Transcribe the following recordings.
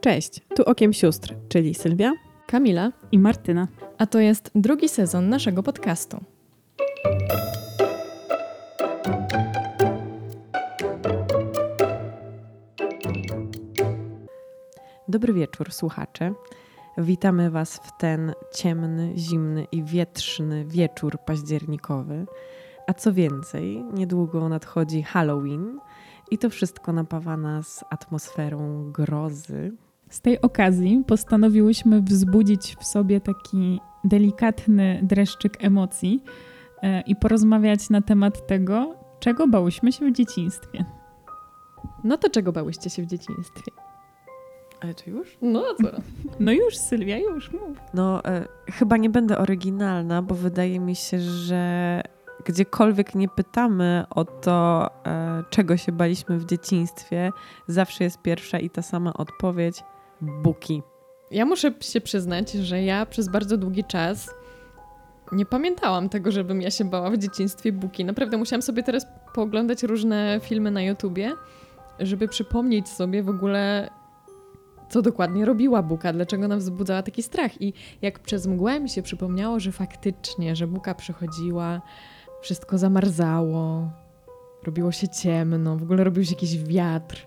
Cześć, tu Okiem Sióstr, czyli Sylwia. Kamila i Martyna. A to jest drugi sezon naszego podcastu. Dobry wieczór, słuchacze. Witamy Was w ten ciemny, zimny i wietrzny wieczór październikowy. A co więcej, niedługo nadchodzi Halloween i to wszystko napawa nas atmosferą grozy. Z tej okazji postanowiłyśmy wzbudzić w sobie taki delikatny dreszczyk emocji e, i porozmawiać na temat tego, czego bałyśmy się w dzieciństwie. No to czego bałyście się w dzieciństwie? Ale to już? No co? No już, Sylwia, już mów. No, e, chyba nie będę oryginalna, bo wydaje mi się, że gdziekolwiek nie pytamy o to, e, czego się baliśmy w dzieciństwie, zawsze jest pierwsza i ta sama odpowiedź buki. Ja muszę się przyznać, że ja przez bardzo długi czas nie pamiętałam tego, żebym ja się bała w dzieciństwie buki. Naprawdę musiałam sobie teraz pooglądać różne filmy na YouTubie, żeby przypomnieć sobie w ogóle, co dokładnie robiła Buka, dlaczego ona wzbudzała taki strach. I jak przez mgłę mi się przypomniało, że faktycznie, że Buka przychodziła, wszystko zamarzało, robiło się ciemno, w ogóle robił się jakiś wiatr.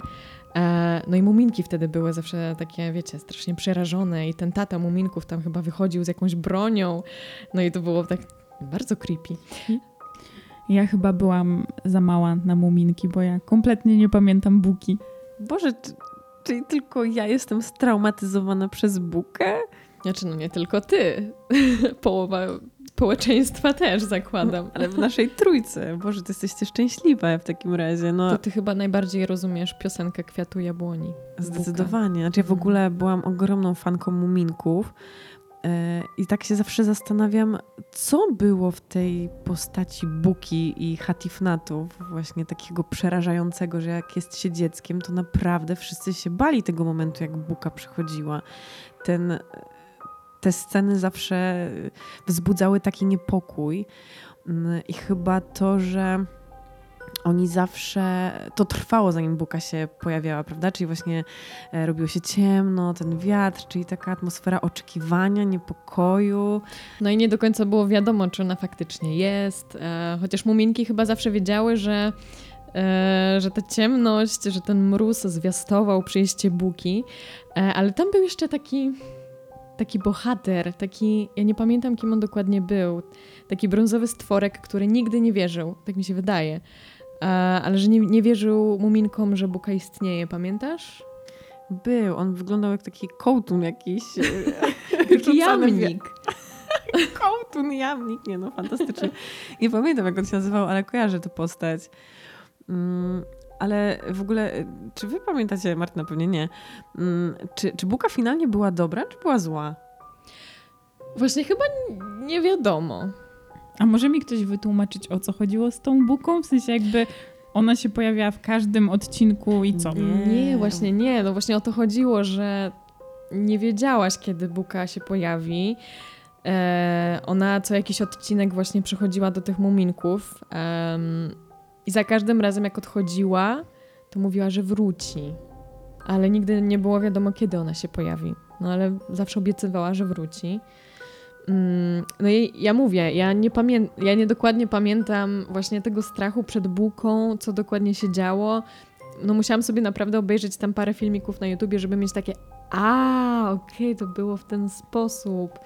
E, no i muminki wtedy były zawsze takie, wiecie, strasznie przerażone i ten tata muminków tam chyba wychodził z jakąś bronią. No i to było tak bardzo creepy. Ja chyba byłam za mała na muminki, bo ja kompletnie nie pamiętam buki. Boże, czyli tylko ja jestem straumatyzowana przez bukę? Znaczy, no nie tylko ty. Połowa społeczeństwa też zakładam. Ale w naszej trójce. Boże, to jesteście szczęśliwe w takim razie. No. To ty chyba najbardziej rozumiesz piosenkę Kwiatu Jabłoni. Zdecydowanie. Znaczy ja w ogóle byłam ogromną fanką muminków. E, I tak się zawsze zastanawiam, co było w tej postaci Buki i Hatifnatów, właśnie takiego przerażającego, że jak jest się dzieckiem, to naprawdę wszyscy się bali tego momentu, jak Buka przychodziła. Ten te sceny zawsze wzbudzały taki niepokój. Mm, I chyba to, że oni zawsze, to trwało zanim Buka się pojawiała, prawda? Czyli właśnie e, robiło się ciemno, ten wiatr, czyli taka atmosfera oczekiwania, niepokoju. No i nie do końca było wiadomo, czy ona faktycznie jest, e, chociaż muminki chyba zawsze wiedziały, że e, że ta ciemność, że ten mróz zwiastował przyjście Buki, ale tam był jeszcze taki taki bohater, taki, ja nie pamiętam kim on dokładnie był, taki brązowy stworek, który nigdy nie wierzył, tak mi się wydaje, ale że nie, nie wierzył muminkom, że Buka istnieje, pamiętasz? Był, on wyglądał jak taki kołtun jakiś. Taki jamnik. kołtun, jamnik, nie no, fantastycznie. Nie pamiętam jak on się nazywał, ale kojarzę tę postać. Mm, ale w ogóle, y, czy wy pamiętacie, Martyna pewnie nie, mm, czy, czy buka finalnie była dobra, czy była zła? Właśnie chyba nie wiadomo. A może mi ktoś wytłumaczyć, o co chodziło z tą buką? W sensie jakby ona się pojawiała w każdym odcinku i co? Nie, nie właśnie nie. No właśnie o to chodziło, że nie wiedziałaś, kiedy buka się pojawi. E, ona co jakiś odcinek właśnie przychodziła do tych muminków. I za każdym razem, jak odchodziła, to mówiła, że wróci. Ale nigdy nie było wiadomo, kiedy ona się pojawi. No ale zawsze obiecywała, że wróci. Mm, no i ja mówię, ja nie, pamię- ja nie dokładnie pamiętam właśnie tego strachu przed buką, co dokładnie się działo. No musiałam sobie naprawdę obejrzeć tam parę filmików na YouTubie, żeby mieć takie a, okej, okay, to było w ten sposób.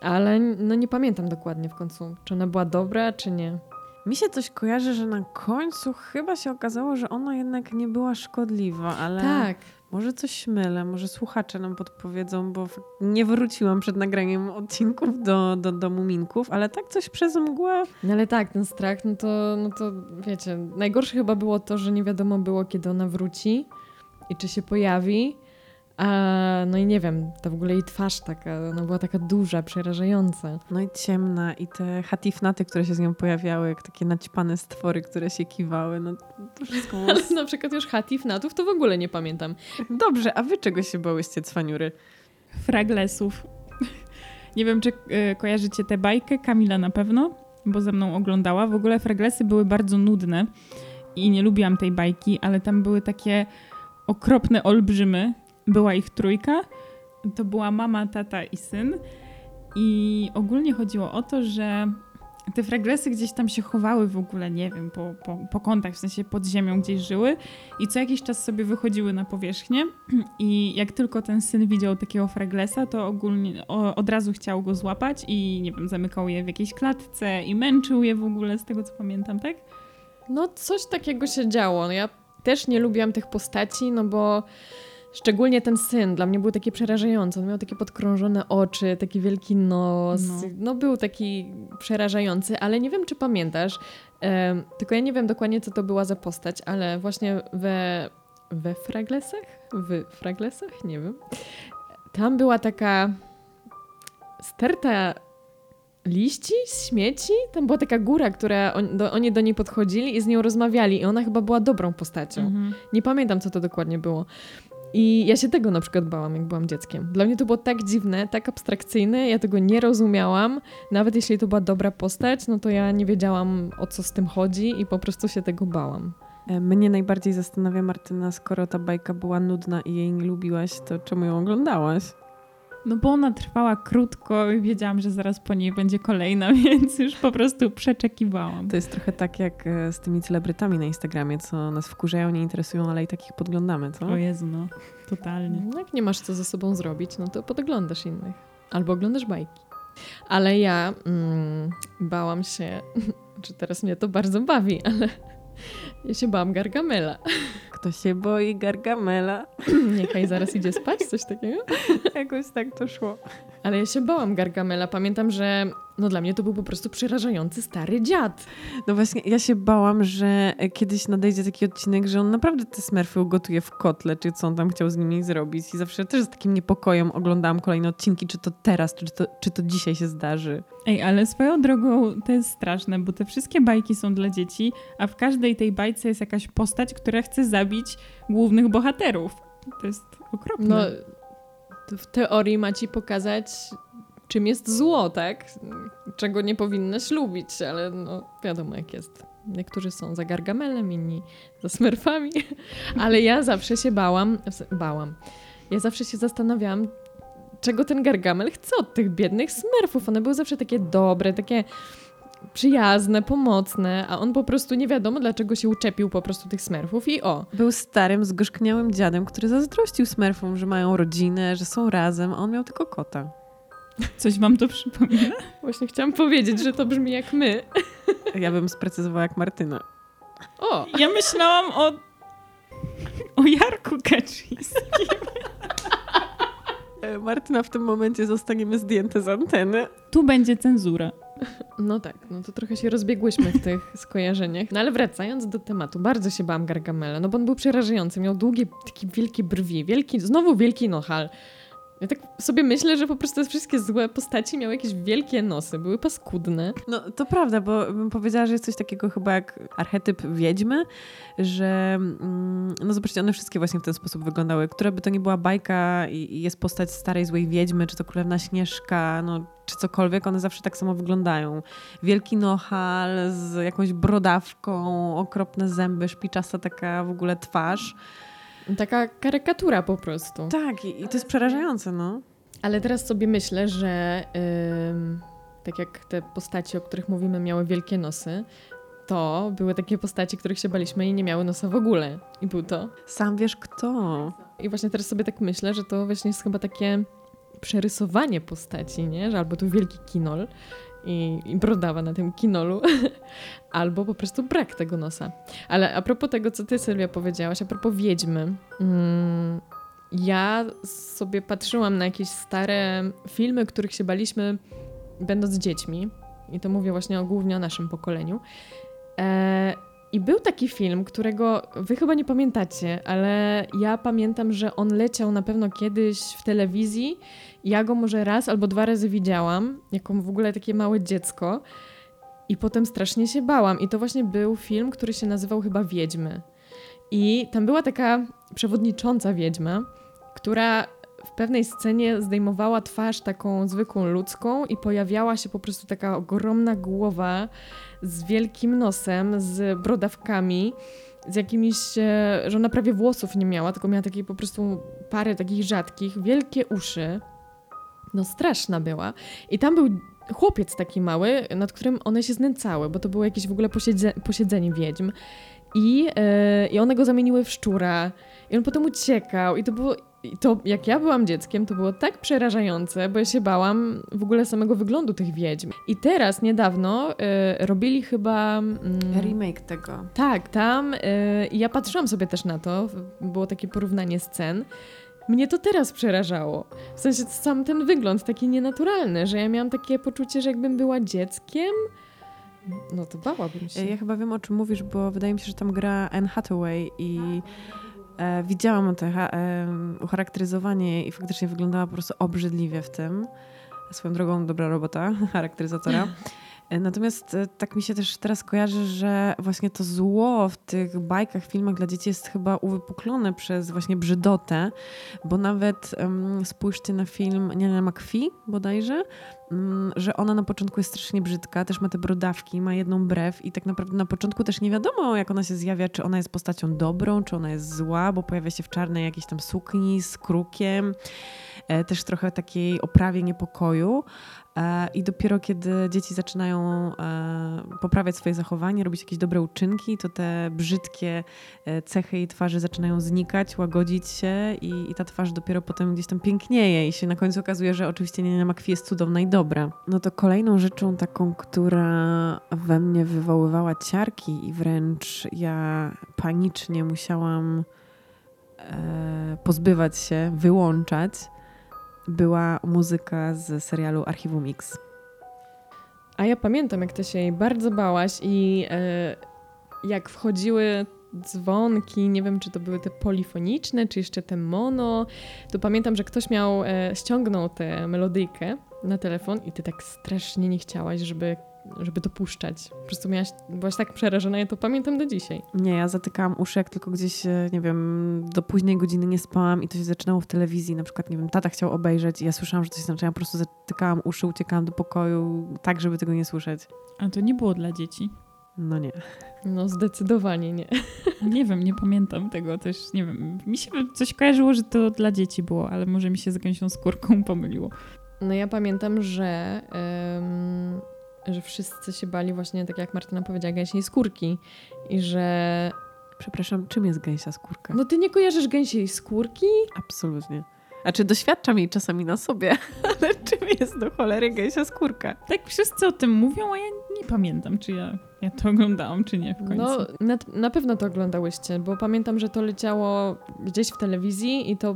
Ale no nie pamiętam dokładnie w końcu, czy ona była dobra, czy nie. Mi się coś kojarzy, że na końcu chyba się okazało, że ona jednak nie była szkodliwa, ale tak. może coś mylę, może słuchacze nam podpowiedzą, bo nie wróciłam przed nagraniem odcinków do, do, do Muminków, ale tak coś przez mgłę. No ale tak, ten strach, no to, no to wiecie, najgorsze chyba było to, że nie wiadomo było, kiedy ona wróci i czy się pojawi. A, no i nie wiem, to w ogóle jej twarz taka, ona była taka duża, przerażająca. No i ciemna i te hatifnaty, które się z nią pojawiały, jak takie naćpane stwory, które się kiwały, no to wszystko było... Na przykład już hatifnatów to w ogóle nie pamiętam. Dobrze, a wy czego się bałyście, cwaniury? Fraglesów. nie wiem, czy y, kojarzycie tę bajkę, Kamila na pewno, bo ze mną oglądała. W ogóle fraglesy były bardzo nudne i nie lubiłam tej bajki, ale tam były takie okropne olbrzymy, była ich trójka. To była mama, tata i syn. I ogólnie chodziło o to, że te fraglesy gdzieś tam się chowały w ogóle, nie wiem, po, po, po kątach, w sensie pod ziemią gdzieś żyły i co jakiś czas sobie wychodziły na powierzchnię i jak tylko ten syn widział takiego fraglesa, to ogólnie o, od razu chciał go złapać i nie wiem, zamykał je w jakiejś klatce i męczył je w ogóle, z tego co pamiętam, tak? No coś takiego się działo. Ja też nie lubiłam tych postaci, no bo Szczególnie ten syn dla mnie był taki przerażający. On miał takie podkrążone oczy, taki wielki nos. No, no był taki przerażający, ale nie wiem, czy pamiętasz. Um, tylko ja nie wiem dokładnie, co to była za postać, ale właśnie we, we Fraglesach? W Fraglesach? Nie wiem. Tam była taka sterta liści, śmieci. Tam była taka góra, która on, do, oni do niej podchodzili i z nią rozmawiali i ona chyba była dobrą postacią. Mhm. Nie pamiętam, co to dokładnie było. I ja się tego na przykład bałam, jak byłam dzieckiem. Dla mnie to było tak dziwne, tak abstrakcyjne, ja tego nie rozumiałam. Nawet jeśli to była dobra postać, no to ja nie wiedziałam o co z tym chodzi i po prostu się tego bałam. E, mnie najbardziej zastanawia, Martyna, skoro ta bajka była nudna i jej nie lubiłaś, to czemu ją oglądałaś? No bo ona trwała krótko i wiedziałam, że zaraz po niej będzie kolejna, więc już po prostu przeczekiwałam. To jest trochę tak jak e, z tymi celebrytami na Instagramie, co nas wkurzają, nie interesują, ale i takich podglądamy, co? O Jezu, no. Totalnie. No, jak nie masz co ze sobą zrobić, no to podglądasz innych. Albo oglądasz bajki. Ale ja mm, bałam się, czy teraz mnie to bardzo bawi, ale ja się bałam Gargamela. Kto się boi Gargamela? Niechaj zaraz idzie spać, coś takiego? Jakoś tak to szło. Ale ja się bałam Gargamela. Pamiętam, że no dla mnie to był po prostu przerażający stary dziad. No właśnie, ja się bałam, że kiedyś nadejdzie taki odcinek, że on naprawdę te smerfy ugotuje w kotle, czy co on tam chciał z nimi zrobić. I zawsze też z takim niepokojem oglądałam kolejne odcinki, czy to teraz, czy to, czy to dzisiaj się zdarzy. Ej, ale swoją drogą to jest straszne, bo te wszystkie bajki są dla dzieci, a w każdej tej bajce jest jakaś postać, która chce zabić głównych bohaterów. To jest okropne. No, w teorii ma ci pokazać czym jest zło, tak? Czego nie powinnaś lubić, ale no wiadomo jak jest. Niektórzy są za Gargamelem, inni za Smurfami, ale ja zawsze się bałam, bałam. Ja zawsze się zastanawiałam, czego ten Gargamel chce od tych biednych Smurfów. One były zawsze takie dobre, takie przyjazne, pomocne, a on po prostu nie wiadomo dlaczego się uczepił po prostu tych Smurfów i o. Był starym, zgorzkniałym dziadem, który zazdrościł Smurfom, że mają rodzinę, że są razem, a on miał tylko kota. Coś wam to przypomina? Właśnie chciałam powiedzieć, że to brzmi jak my. Ja bym sprecyzowała jak Martyna. O! Ja myślałam o... o Jarku Kaczyńskim. E, Martyna w tym momencie zostaniemy zdjęte z anteny. Tu będzie cenzura. No tak, no to trochę się rozbiegłyśmy w tych skojarzeniach. No ale wracając do tematu, bardzo się bałam Gargamela, no bo on był przerażający, miał długie, takie wielkie brwi, wielki, znowu wielki nohal. Ja tak sobie myślę, że po prostu te wszystkie złe postaci miały jakieś wielkie nosy, były paskudne. No to prawda, bo bym powiedziała, że jest coś takiego chyba jak archetyp wiedźmy, że mm, no zobaczcie, one wszystkie właśnie w ten sposób wyglądały. Która by to nie była bajka i jest postać starej złej wiedźmy, czy to królewna Śnieżka, no czy cokolwiek, one zawsze tak samo wyglądają. Wielki nohal z jakąś brodawką, okropne zęby, szpiczasta taka w ogóle twarz. Taka karykatura po prostu. Tak, i, i to jest przerażające, no. Ale teraz sobie myślę, że yy, tak jak te postaci, o których mówimy, miały wielkie nosy, to były takie postaci, których się baliśmy i nie miały nosa w ogóle. I był to. Sam wiesz kto. I właśnie teraz sobie tak myślę, że to właśnie jest chyba takie przerysowanie postaci, nie? Że albo tu wielki kinol i, i brodawa na tym kinolu, albo po prostu brak tego nosa. Ale a propos tego, co ty Sylwia powiedziałaś, a propos wiedźmy, mm, ja sobie patrzyłam na jakieś stare filmy, których się baliśmy będąc dziećmi i to mówię właśnie o, głównie o naszym pokoleniu. E, i był taki film, którego wy chyba nie pamiętacie, ale ja pamiętam, że on leciał na pewno kiedyś w telewizji. Ja go może raz albo dwa razy widziałam, jako w ogóle takie małe dziecko. I potem strasznie się bałam. I to właśnie był film, który się nazywał chyba Wiedźmy. I tam była taka przewodnicząca wiedźma, która w pewnej scenie zdejmowała twarz taką zwykłą ludzką i pojawiała się po prostu taka ogromna głowa z wielkim nosem, z brodawkami z jakimiś, e, że ona prawie włosów nie miała, tylko miała takie po prostu parę takich rzadkich, wielkie uszy. No straszna była. I tam był chłopiec taki mały, nad którym one się znęcały, bo to było jakieś w ogóle posiedze, posiedzenie wiedźm. I, e, I one go zamieniły w szczura. I on potem uciekał. I to było. I to, jak ja byłam dzieckiem, to było tak przerażające, bo ja się bałam w ogóle samego wyglądu tych wiedźm. I teraz, niedawno, e, robili chyba... Mm, Remake tego. tak, tam. I ja patrzyłam sobie też na to. Było takie porównanie scen. Mnie to teraz przerażało. W sensie sam ten wygląd taki nienaturalny, że ja miałam takie poczucie, że jakbym była dzieckiem. No to bałabym się. Ja chyba wiem, o czym mówisz, bo wydaje mi się, że tam gra Anne Hathaway i e, widziałam to ha, e, ucharakteryzowanie i faktycznie wyglądała po prostu obrzydliwie w tym. Swoją drogą dobra robota charakteryzatora. E, Natomiast e, tak mi się też teraz kojarzy, że właśnie to zło w tych bajkach, filmach dla dzieci jest chyba uwypuklone przez właśnie brzydotę, bo nawet um, spójrzcie na film Niania McPhee bodajże, um, że ona na początku jest strasznie brzydka, też ma te brodawki, ma jedną brew i tak naprawdę na początku też nie wiadomo, jak ona się zjawia, czy ona jest postacią dobrą, czy ona jest zła, bo pojawia się w czarnej jakiejś tam sukni z krukiem, e, też trochę takiej oprawie niepokoju. E, I dopiero kiedy dzieci zaczynają e, poprawiać swoje zachowanie, robić jakieś dobre uczynki, to te brzydkie e, cechy jej twarzy zaczynają znikać, łagodzić się i, i ta twarz dopiero potem gdzieś tam pięknieje i się na końcu okazuje, że oczywiście Nienia McPhee jest cudowna i dobra. No to kolejną rzeczą taką, która we mnie wywoływała ciarki i wręcz ja panicznie musiałam pozbywać się, wyłączać, była muzyka z serialu Archiwum Mix. A ja pamiętam, jak ty się jej bardzo bałaś i e, jak wchodziły dzwonki, nie wiem, czy to były te polifoniczne, czy jeszcze te mono, to pamiętam, że ktoś miał, e, ściągnął tę melodyjkę na telefon i ty tak strasznie nie chciałaś, żeby, żeby to puszczać. Po prostu miałaś, byłaś tak przerażona, ja to pamiętam do dzisiaj. Nie, ja zatykałam uszy, jak tylko gdzieś, e, nie wiem, do późnej godziny nie spałam i to się zaczynało w telewizji, na przykład, nie wiem, tata chciał obejrzeć i ja słyszałam, że to się zaczyna, ja po prostu zatykałam uszy, uciekałam do pokoju, tak, żeby tego nie słyszeć. A to nie było dla dzieci. No nie. No zdecydowanie nie. Nie wiem, nie pamiętam tego też, nie wiem. Mi się coś kojarzyło, że to dla dzieci było, ale może mi się z gęsią skórką pomyliło. No ja pamiętam, że, że wszyscy się bali właśnie, tak jak Martyna powiedziała, gęsiej skórki i że... Przepraszam, czym jest gęsia skórka? No ty nie kojarzysz gęsiej skórki? Absolutnie. Znaczy doświadczam jej czasami na sobie, ale czym jest do cholery gęsia skórka? Tak wszyscy o tym mówią, a ja nie pamiętam, czy ja, ja to oglądałam, czy nie w końcu. No na, na pewno to oglądałyście, bo pamiętam, że to leciało gdzieś w telewizji i to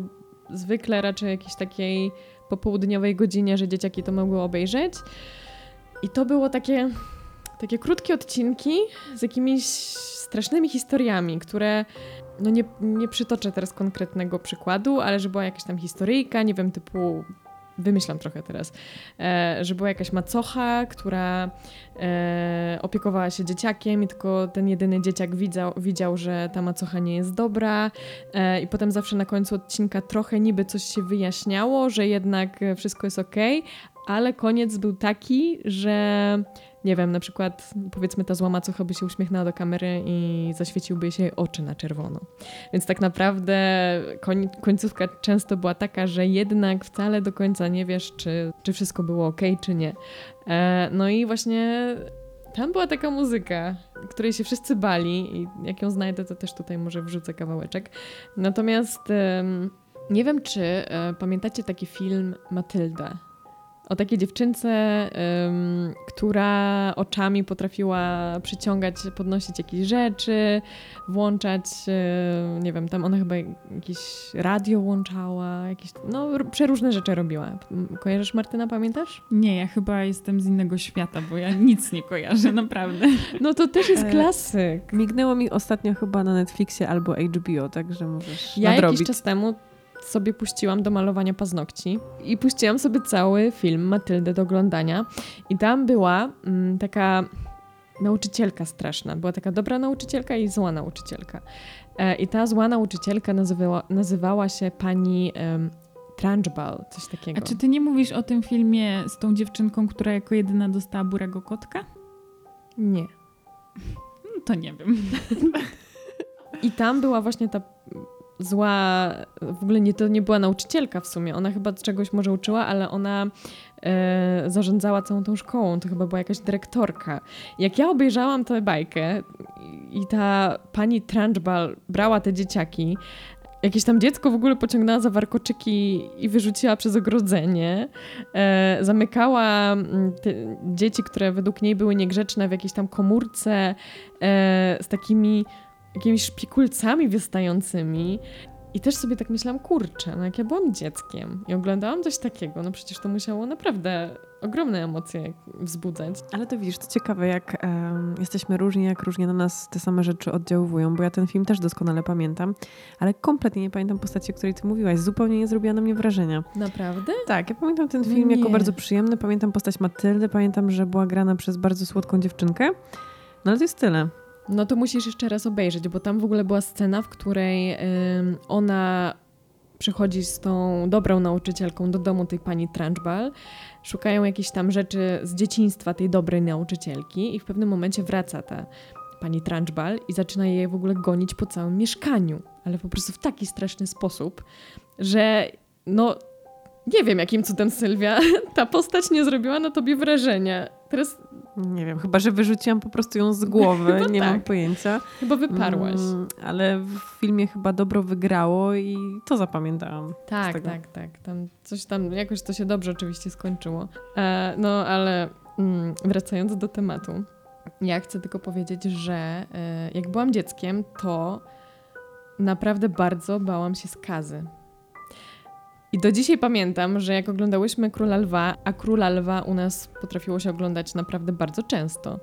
zwykle raczej jakiejś takiej popołudniowej godzinie, że dzieciaki to mogły obejrzeć. I to było takie, takie krótkie odcinki z jakimiś strasznymi historiami, które no nie, nie przytoczę teraz konkretnego przykładu, ale że była jakaś tam historyjka, nie wiem, typu wymyślam trochę teraz, e, że była jakaś macocha, która e, opiekowała się dzieciakiem i tylko ten jedyny dzieciak widział, widział że ta macocha nie jest dobra e, i potem zawsze na końcu odcinka trochę niby coś się wyjaśniało, że jednak wszystko jest okej, ale koniec był taki, że nie wiem, na przykład powiedzmy ta zła macocha by się uśmiechnęła do kamery i zaświeciłby jej się oczy na czerwono. Więc tak naprawdę koń, końcówka często była taka, że jednak wcale do końca nie wiesz, czy, czy wszystko było ok, czy nie. E, no i właśnie tam była taka muzyka, której się wszyscy bali i jak ją znajdę, to też tutaj może wrzucę kawałeczek. Natomiast em, nie wiem, czy e, pamiętacie taki film Matylda o takiej dziewczynce, em, która oczami potrafiła przyciągać, podnosić jakieś rzeczy, włączać, e, nie wiem, tam ona chyba jakieś radio włączała, jakieś, no r- przeróżne rzeczy robiła. Kojarzysz Martyna, pamiętasz? Nie, ja chyba jestem z innego świata, bo ja nic nie kojarzę, naprawdę. No to też jest E, klasyk. Mignęło mi ostatnio chyba na Netflixie albo HBO, także możesz Ja nadrobić. jakiś czas temu sobie puściłam do malowania paznokci i puściłam sobie cały film Matyldę do oglądania i tam była mm, taka nauczycielka straszna. Była taka dobra nauczycielka i zła nauczycielka. E, I ta zła nauczycielka nazywała, nazywała się pani em, Trunchbull, coś takiego. A czy ty nie mówisz o tym filmie z tą dziewczynką, która jako jedyna dostała burego kotka? Nie. No to nie wiem. I tam była właśnie ta zła, w ogóle nie, to nie była nauczycielka w sumie, ona chyba czegoś może uczyła, ale ona e, zarządzała całą tą szkołą, to chyba była jakaś dyrektorka. Jak ja obejrzałam tę bajkę i ta pani Trunchbull brała te dzieciaki, Jakieś tam dziecko w ogóle pociągnęła za warkoczyki i wyrzuciła przez ogrodzenie. E, zamykała dzieci, które według niej były niegrzeczne w jakiejś tam komórce e, z takimi jakimiś szpikulcami wystającymi. I też sobie tak myślałam, kurczę, no jak ja byłam dzieckiem i oglądałam coś takiego, no przecież to musiało naprawdę ogromne emocje wzbudzać. Ale to widzisz, to ciekawe, jak um, jesteśmy różni, jak różnie na nas te same rzeczy oddziaływują, bo ja ten film też doskonale pamiętam, ale kompletnie nie pamiętam postaci, o której ty mówiłaś. Zupełnie nie zrobiła na mnie wrażenia. Naprawdę? Tak, ja pamiętam ten film nie. jako bardzo przyjemny, pamiętam postać Matyldy, pamiętam, że była grana przez bardzo słodką dziewczynkę, no ale to jest tyle. No to musisz jeszcze raz obejrzeć, bo tam w ogóle była scena, w której ona przychodzi z tą dobrą nauczycielką do domu tej pani Trunchbull, szukają jakichś tam rzeczy z dzieciństwa tej dobrej nauczycielki i w pewnym momencie wraca ta pani Trunchbull i zaczyna je w ogóle gonić po całym mieszkaniu, ale po prostu w taki straszny sposób, że no nie wiem jakim cudem Sylwia ta postać nie zrobiła na tobie wrażenia. Teraz nie wiem, chyba że wyrzuciłam po prostu ją z głowy, nie tak. mam pojęcia. Chyba wyparłaś. Mm, ale w filmie chyba dobro wygrało i to zapamiętałam. Tak, tak, tak. Tam coś tam, jakoś to się dobrze oczywiście skończyło. E, no ale mm, wracając do tematu, ja chcę tylko powiedzieć, że e, jak byłam dzieckiem, to naprawdę bardzo bałam się skazy. I do dzisiaj pamiętam, że jak oglądałyśmy Króla Lwa, a Króla Lwa u nas potrafiło się oglądać naprawdę bardzo często.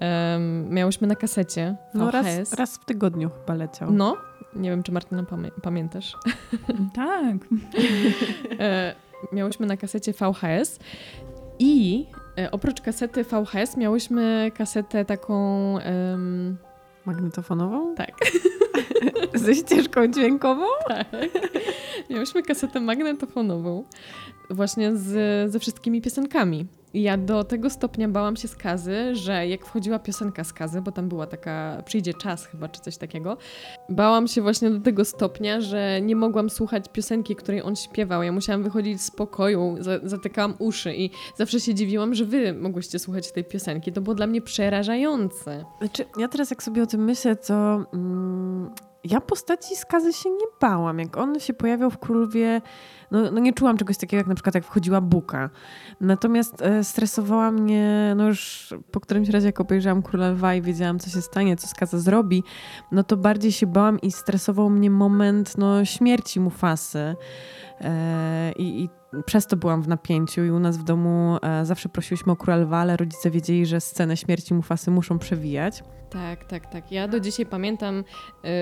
Um, miałyśmy na kasecie VHS. No raz, raz w tygodniu chyba leciał. No, nie wiem, czy Martyna pamię pamiętasz. tak. e, miałyśmy na kasecie VHS i e, oprócz kasety VHS miałyśmy kasetę taką... Um... Magnetofonową? Tak. Ze ścieżką dźwiękową? Tak. Miałyśmy kasetę magnetofonową właśnie z, ze wszystkimi piosenkami. I ja do tego stopnia bałam się skazy, że jak wchodziła piosenka skazy, bo tam była taka, przyjdzie czas chyba, czy coś takiego, bałam się właśnie do tego stopnia, że nie mogłam słuchać piosenki, której on śpiewał. Ja musiałam wychodzić z pokoju, zatykałam uszy i zawsze się dziwiłam, że wy mogłyście słuchać tej piosenki. To było dla mnie przerażające. Znaczy, ja teraz jak sobie o tym myślę, to... Mm ja postaci skazy się nie bałam. Jak on się pojawiał w Królowie, no, no nie czułam czegoś takiego, jak na przykład jak wchodziła Buka. Natomiast e, stresowała mnie, no już po którymś razie jak obejrzałam Króla Lwa i wiedziałam, co się stanie, co skaza zrobi, no to bardziej się bałam i stresował mnie moment no, śmierci Mufasy. E, i, I przez to byłam w napięciu i u nas w domu e, zawsze prosiłyśmy o Króla Lwa, ale rodzice wiedzieli, że scenę śmierci Mufasy muszą przewijać. Tak, tak, tak. Ja do dzisiaj pamiętam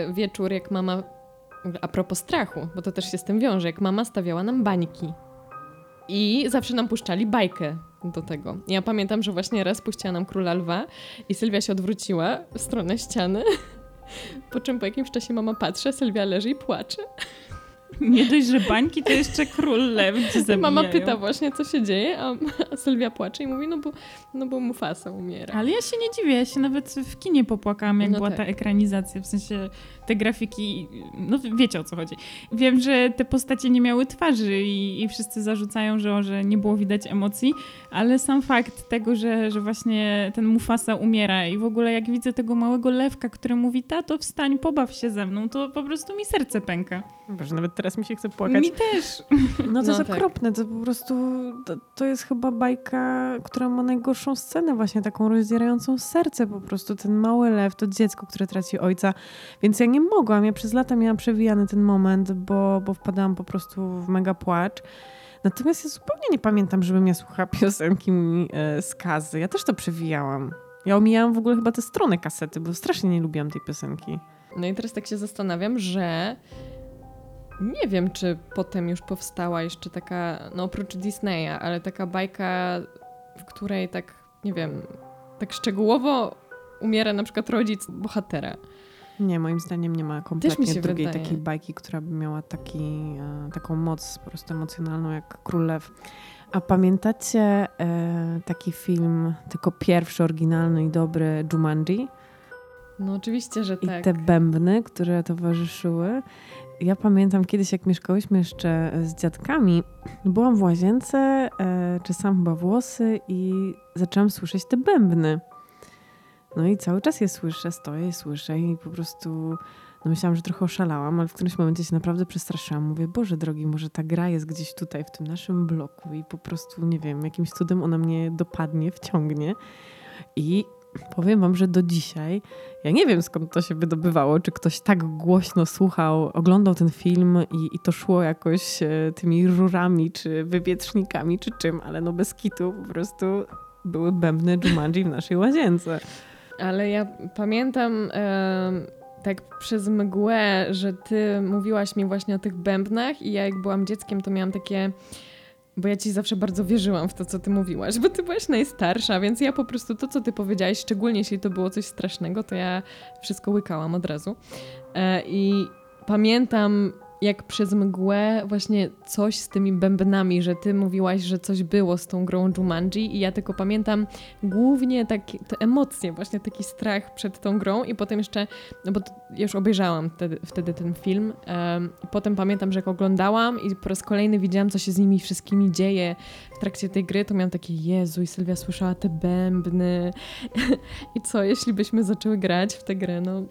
y, wieczór, jak mama, a propos strachu, bo to też się z tym wiąże, jak mama stawiała nam bańki. I zawsze nam puszczali bajkę do tego. Ja pamiętam, że właśnie raz puściła nam Króla Lwa i Sylwia się odwróciła w stronę ściany, po czym po jakimś czasie mama patrzy, Sylwia leży i płacze. Nie dość, że bańki, to jeszcze król lew zabijają. Mama pyta właśnie, co się dzieje, a, a Sylwia płacze i mówi, no bo, no bo Mufasa umiera. Ale ja się nie dziwię, ja się nawet w kinie popłakałam, jak no była tak. ta ekranizacja, w sensie te grafiki, no wiecie o co chodzi. Wiem, że te postacie nie miały twarzy i, i wszyscy zarzucają, że, że nie było widać emocji, ale sam fakt tego, że, że właśnie ten Mufasa umiera i w ogóle jak widzę tego małego lewka, który mówi, tato wstań, pobaw się ze mną, to po prostu mi serce pęka. Boże, nawet teraz mi się chce płakać. Mi też. No to no jest tak. okropne, to po prostu, to, to, jest chyba bajka, która ma najgorszą scenę właśnie, taką rozdzierającą serce po prostu. Ten mały lew, to dziecko, które traci ojca, więc ja nie mogłam, ja przez lata miałam przewijany ten moment, bo, bo wpadałam po prostu w mega płacz. Natomiast ja zupełnie nie pamiętam, żebym ja słuchała piosenki e, z Kazy. Ja też to przewijałam. Ja omijałam w ogóle chyba te strony kasety, bo strasznie nie lubiłam tej piosenki. No i teraz tak się zastanawiam, że nie wiem, czy potem już powstała jeszcze taka, no oprócz Disneya, ale taka bajka, w której tak, nie wiem, tak szczegółowo umiera na przykład rodzic bohatera. Nie, moim zdaniem nie ma kompletnie drugiej wydaje. takiej bajki, która by miała taki, e, taką moc po prostu emocjonalną jak Królew. A pamiętacie e, taki film, tylko pierwszy, oryginalny i dobry Jumanji? No oczywiście, że I tak. te bębny, które towarzyszyły. Ja pamiętam kiedyś, jak mieszkałyśmy jeszcze z dziadkami, byłam w łazience, e, czesałam chyba włosy i zaczęłam słyszeć te bębny. No i cały czas je słyszę, stoję, słyszę i po prostu no myślałam, że trochę oszalałam, ale w którymś momencie się naprawdę przestraszyłam. Mówię, Boże drogi, może ta gra jest gdzieś tutaj, w tym naszym bloku i po prostu, nie wiem, jakimś cudem ona mnie dopadnie, wciągnie. I powiem wam, że do dzisiaj ja nie wiem skąd to się wydobywało, czy ktoś tak głośno słuchał, oglądał ten film i, i to szło jakoś e, tymi rurami, czy wywietrznikami, czy czym, ale no bez kitu po prostu były bębny Jumanji w naszej łazience. Ale ja pamiętam em, tak przez mgłę, że ty mówiłaś mi właśnie o tych bębnach i ja jak byłam dzieckiem, to miałam takie... Bo ja ci zawsze bardzo wierzyłam w to, co ty mówiłaś, bo ty byłaś najstarsza, więc ja po prostu to, co ty powiedziałaś, szczególnie jeśli to było coś strasznego, to ja wszystko łykałam od razu. E, I pamiętam, jak przez mgłę właśnie coś z tymi bębnami, że ty mówiłaś, że coś było z tą grą Jumanji i ja tylko pamiętam głównie takie te emocje, właśnie taki strach przed tą grą i potem jeszcze, no bo już obejrzałam wtedy, wtedy ten film i potem pamiętam, że jak oglądałam i po raz kolejny widziałam, co się z nimi wszystkimi dzieje w trakcie tej gry, to miałam takie, Jezu i Sylwia słyszała te bębny i co, jeśli byśmy zaczęły grać w tę grę, no...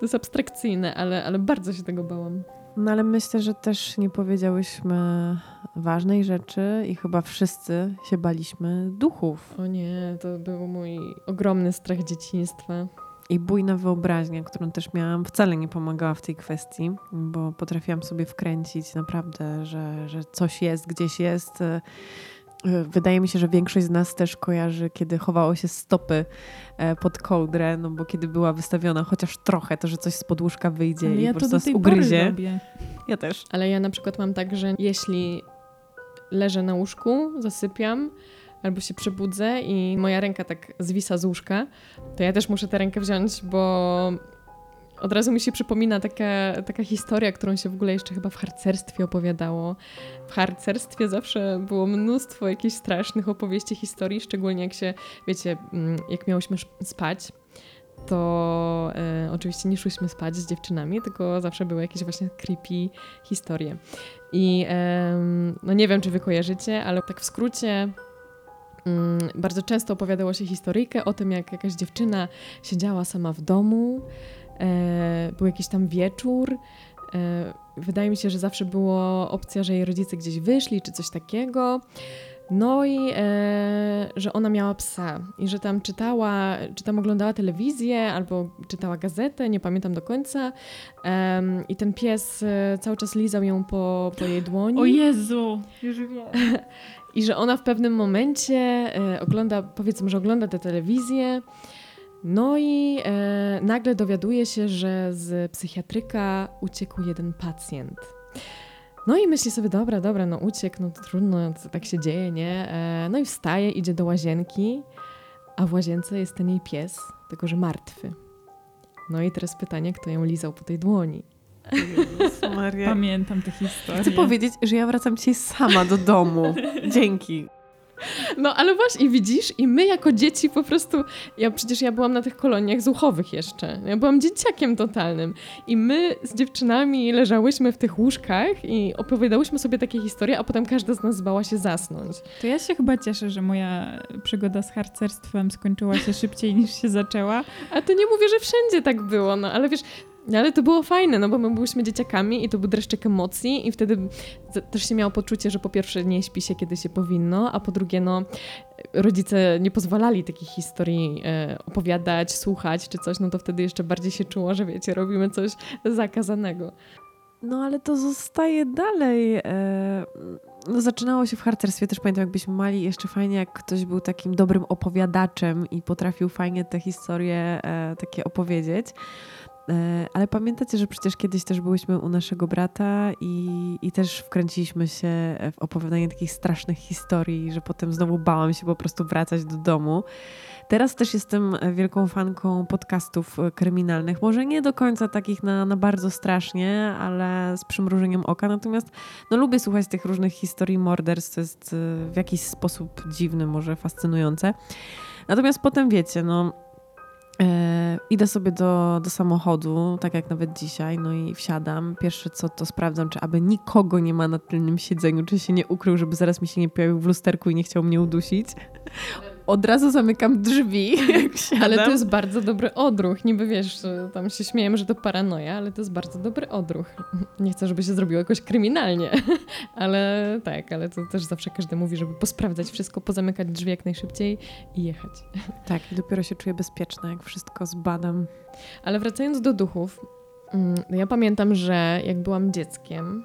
To jest abstrakcyjne, ale, ale bardzo się tego bałam. No ale myślę, że też nie powiedziałyśmy ważnej rzeczy i chyba wszyscy się baliśmy duchów. O nie, to był mój ogromny strach dzieciństwa. I bujna wyobraźnia, którą też miałam, wcale nie pomagała w tej kwestii, bo potrafiłam sobie wkręcić naprawdę, że, że coś jest, gdzieś jest. Wydaje mi się, że większość z nas też kojarzy, kiedy chowało się stopy e, pod kołdrę, no bo kiedy była wystawiona chociaż trochę, to że coś z podłóżka wyjdzie Ale i ja po to prostu nas ugryzie. Ja też. Ale ja na przykład mam tak, że jeśli leżę na łóżku, zasypiam, albo się przebudzę i moja ręka tak zwisa z łóżka, to ja też muszę tę rękę wziąć, bo od razu mi się przypomina taka, taka historia, którą się w ogóle jeszcze chyba w harcerstwie opowiadało. W harcerstwie zawsze było mnóstwo jakichś strasznych opowieści, historii, szczególnie jak się, wiecie, mm, jak miałyśmy spać, to e, oczywiście nie szłyśmy spać z dziewczynami, tylko zawsze były jakieś właśnie creepy historie. I em, no nie wiem, czy wy kojarzycie, ale tak w skrócie mm, bardzo często opowiadało się historyjkę o tym, jak jakaś dziewczyna siedziała sama w domu, e, był jakiś tam wieczór. E, wydaje mi się, że zawsze była opcja, że jej rodzice gdzieś wyszli, czy coś takiego. No i e, że ona miała psa i że tam czytała, czy tam oglądała telewizję albo czytała gazetę, nie pamiętam do końca. Em, I ten pies e, cały czas lizał ją po, po jej dłoni. O Jezu! Już wiem. I że ona w pewnym momencie e, ogląda, powiedzmy, że ogląda tę telewizję. No i e, nagle dowiaduje się, że z psychiatryka uciekł jeden pacjent. No i myśli sobie, dobra, dobra, no uciekł, no to trudno, to tak się dzieje, nie? E, no i wstaje, idzie do łazienki, a w łazience jest ten jej pies, tylko że martwy. No i teraz pytanie, kto ją lizał po tej dłoni? Maria. Pamiętam tę historię. Chcę powiedzieć, że ja wracam dzisiaj sama do domu. Dzięki. No ale właśnie, widzisz, i my jako dzieci po prostu, ja przecież ja byłam na tych koloniach zuchowych jeszcze, ja byłam dzieciakiem totalnym i my z dziewczynami leżałyśmy w tych łóżkach i opowiadałyśmy sobie takie historie, a potem każda z nas bała się zasnąć. To ja się chyba cieszę, że moja przygoda z harcerstwem skończyła się szybciej niż się zaczęła. A to nie mówię, że wszędzie tak było, no ale wiesz, ale to było fajne, no bo my byliśmy dzieciakami i to był dreszczyk emocji i wtedy też się miało poczucie, że po pierwsze nie śpi się, kiedy się powinno, a po drugie, no rodzice nie pozwalali takich historii e, opowiadać, słuchać czy coś, no to wtedy jeszcze bardziej się czuło, że wiecie, robimy coś zakazanego. No ale to zostaje dalej. e, No, zaczynało się w harcerstwie, też pamiętam, jak byliśmy mali, jeszcze fajnie, jak ktoś był takim dobrym opowiadaczem i potrafił fajnie te historie e, takie opowiedzieć. E, Ale pamiętacie, że przecież kiedyś też byłyśmy u naszego brata i, i też wkręciliśmy się w opowiadanie takich strasznych historii, że potem znowu bałam się po prostu wracać do domu. Teraz też jestem wielką fanką podcastów kryminalnych. Może nie do końca takich na, na bardzo strasznie, ale z przymrużeniem oka. Natomiast no, lubię słuchać tych różnych historii morderstw. To jest e, w jakiś sposób dziwny, może fascynujące. Natomiast potem wiecie, no. E, idę sobie do, do samochodu, tak jak nawet dzisiaj, no i wsiadam. Pierwsze co to sprawdzam, czy aby nikogo nie ma na tylnym siedzeniu, czy się nie ukrył, żeby zaraz mi się nie pojawił w lusterku i nie chciał mnie udusić od razu zamykam drzwi. Ale to jest bardzo dobry odruch. Niby wiesz, tam się śmiejemy, że to paranoja, ale to jest bardzo dobry odruch. Nie chcę, żeby się zrobiło jakoś kryminalnie, ale tak, ale to też zawsze każdy mówi, żeby posprawdzać wszystko, pozamykać drzwi jak najszybciej i jechać. Tak, i dopiero się czuję bezpieczna, jak wszystko zbadam. Ale wracając do duchów, mm, ja pamiętam, że jak byłam dzieckiem,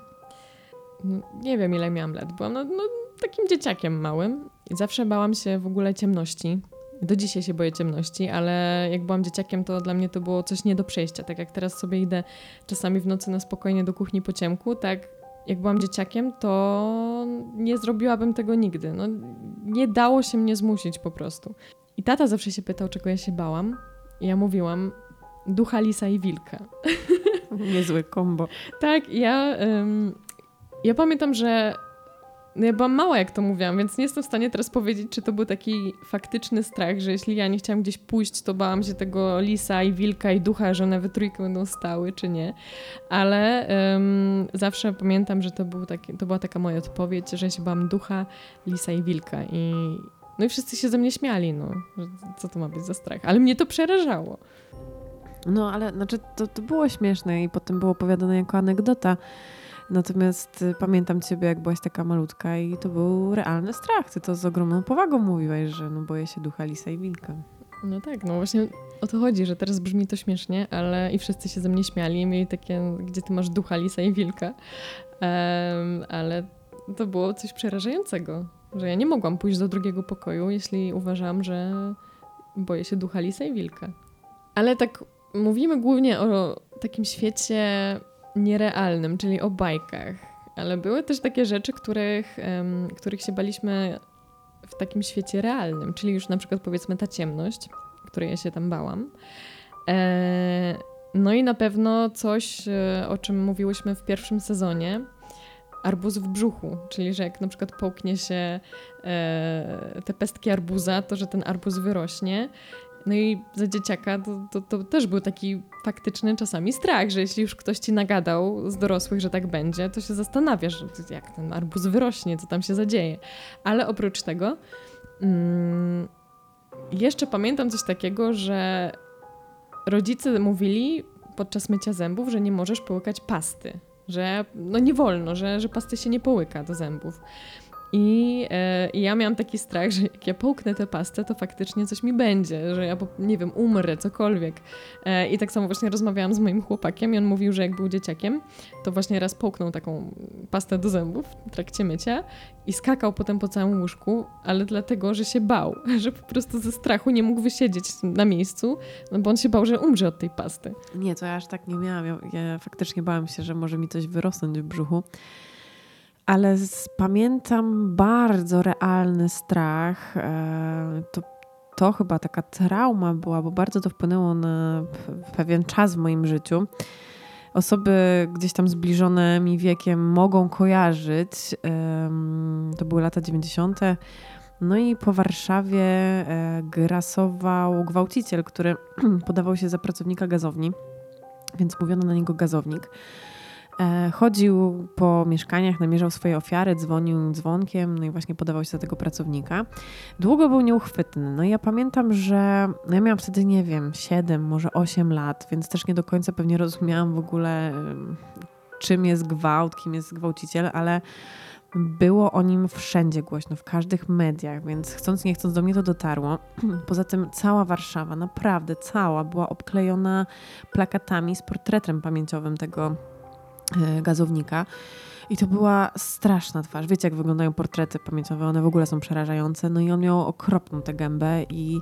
no, nie wiem ile miałam lat, byłam no, no takim dzieciakiem małym zawsze bałam się w ogóle ciemności. Do dzisiaj się boję ciemności, ale jak byłam dzieciakiem, to dla mnie to było coś nie do przejścia. Tak jak teraz sobie idę czasami w nocy na spokojnie do kuchni po ciemku, tak jak byłam dzieciakiem, to nie zrobiłabym tego nigdy. No, nie dało się mnie zmusić po prostu. I tata zawsze się pytał, czego ja się bałam. I ja mówiłam, ducha lisa i wilka. Niezły kombo. tak, ja, ym, ja pamiętam, że no ja byłam mała, jak to mówiłam, więc nie jestem w stanie teraz powiedzieć, czy to był taki faktyczny strach, że jeśli ja nie chciałam gdzieś pójść, to bałam się tego lisa i wilka i ducha, że one we trójkę będą stały, czy nie. Ale um, zawsze pamiętam, że to, był taki, to była taka moja odpowiedź, że ja się bałam ducha, lisa i wilka. I, no i wszyscy się ze mnie śmiali, no. Co to ma być za strach? Ale mnie to przerażało. No, ale znaczy to, to było śmieszne i potem było opowiadane jako anegdota. Natomiast y, pamiętam ciebie, jak byłaś taka malutka i to był realny strach. Ty to z ogromną powagą mówiłaś, że no boję się ducha lisa i wilka. No tak, no właśnie o to chodzi, że teraz brzmi to śmiesznie, ale i wszyscy się ze mnie śmiali i mieli takie, gdzie ty masz ducha lisa i wilka. Um, ale to było coś przerażającego, że ja nie mogłam pójść do drugiego pokoju, jeśli uważam, że boję się ducha lisa i wilka. Ale tak mówimy głównie o takim świecie nierealnym, czyli o bajkach. Ale były też takie rzeczy, których, um, których się baliśmy w takim świecie realnym, czyli już na przykład powiedzmy ta ciemność, której ja się tam bałam. E, no i na pewno coś, e, o czym mówiłyśmy w pierwszym sezonie, arbuz w brzuchu, czyli że jak na przykład połknie się e, te pestki arbuza, to że ten arbuz wyrośnie no i za dzieciaka to, to, to, też był taki faktyczny czasami strach, że jeśli już ktoś ci nagadał z dorosłych, że tak będzie, to się zastanawiasz, jak ten arbuz wyrośnie, co tam się zadzieje. Ale oprócz tego mm, jeszcze pamiętam coś takiego, że rodzice mówili podczas mycia zębów, że nie możesz połykać pasty. Że no nie wolno, że, że pasty się nie połyka do zębów. I, e, I, ja miałam taki strach, że jak ja połknę tę pastę, to faktycznie coś mi będzie, że ja, nie wiem, umrę, cokolwiek. E, I tak samo właśnie rozmawiałam z moim chłopakiem i on mówił, że jak był dzieciakiem, to właśnie raz połknął taką pastę do zębów w trakcie mycia i skakał potem po całym łóżku, ale dlatego, że się bał, że po prostu ze strachu nie mógł wysiedzieć na miejscu, no bo on się bał, że umrze od tej pasty. Nie, to ja aż tak nie miałam. Ja, ja faktycznie bałam się, że może mi coś wyrosnąć w brzuchu ale pamiętam bardzo realny strach. E, to, to chyba taka trauma była, bo bardzo to wpłynęło na pewien czas w moim życiu. Osoby gdzieś tam zbliżone mi wiekiem mogą kojarzyć. To były lata 90. No i po Warszawie e, grasował gwałciciel, który podawał się za pracownika gazowni, więc mówiono na niego gazownik. E, chodził po mieszkaniach, namierzał swoje ofiary, dzwonił dzwonkiem, no i właśnie podawał się za tego pracownika. Długo był nieuchwytny. No i ja pamiętam, że no ja miałam wtedy, nie wiem, 7, może 8 lat, więc też nie do końca pewnie rozumiałam w ogóle, czym jest gwałt, kim jest gwałciciel, ale było o nim wszędzie głośno, w każdych mediach, więc chcąc nie chcąc do mnie to dotarło. Poza tym cała Warszawa, naprawdę cała, była obklejona plakatami z portretem pamięciowym tego gazownika. I to była straszna twarz. Wiecie, jak wyglądają portrety pamięciowe, one w ogóle są przerażające. No i on miał okropną tę gębę i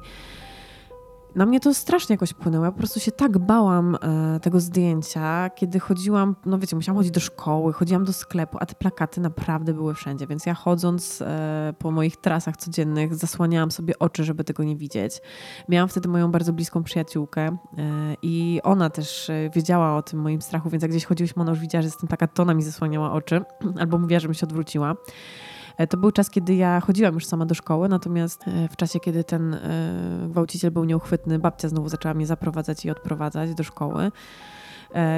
na mnie to strasznie jakoś wpłynęło. Ja po prostu się tak bałam e, tego zdjęcia, kiedy chodziłam, no wiecie, musiałam chodzić do szkoły, chodziłam do sklepu, a te plakaty naprawdę były wszędzie, więc ja chodząc e, po moich trasach codziennych zasłaniałam sobie oczy, żeby tego nie widzieć. Miałam wtedy moją bardzo bliską przyjaciółkę e, i ona też e, wiedziała o tym moim strachu, więc jak gdzieś chodziłyśmy, ona już widziała, że tym plakat, to ona mi zasłaniała oczy albo mówiła, żebym się odwróciła. E, to był czas, kiedy ja chodziłam już sama do szkoły, natomiast e, w czasie, kiedy ten e, gwałciciel był nieuchwytny, babcia znowu zaczęła mnie zaprowadzać i odprowadzać do szkoły.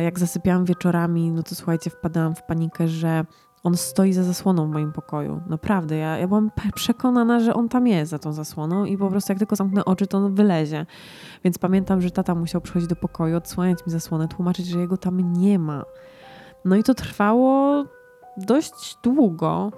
Jak zasypiałam wieczorami, no to słuchajcie, wpadałam w panikę, że on stoi za zasłoną w moim pokoju. Naprawdę, ja, ja byłam przekonana, że on tam jest za tą zasłoną i po prostu jak tylko zamknę oczy, to on wylezie. Więc pamiętam, że tata musiał przychodzić do pokoju, odsłaniać mi zasłonę, tłumaczyć, że jego tam nie ma. No i to trwało dość długo.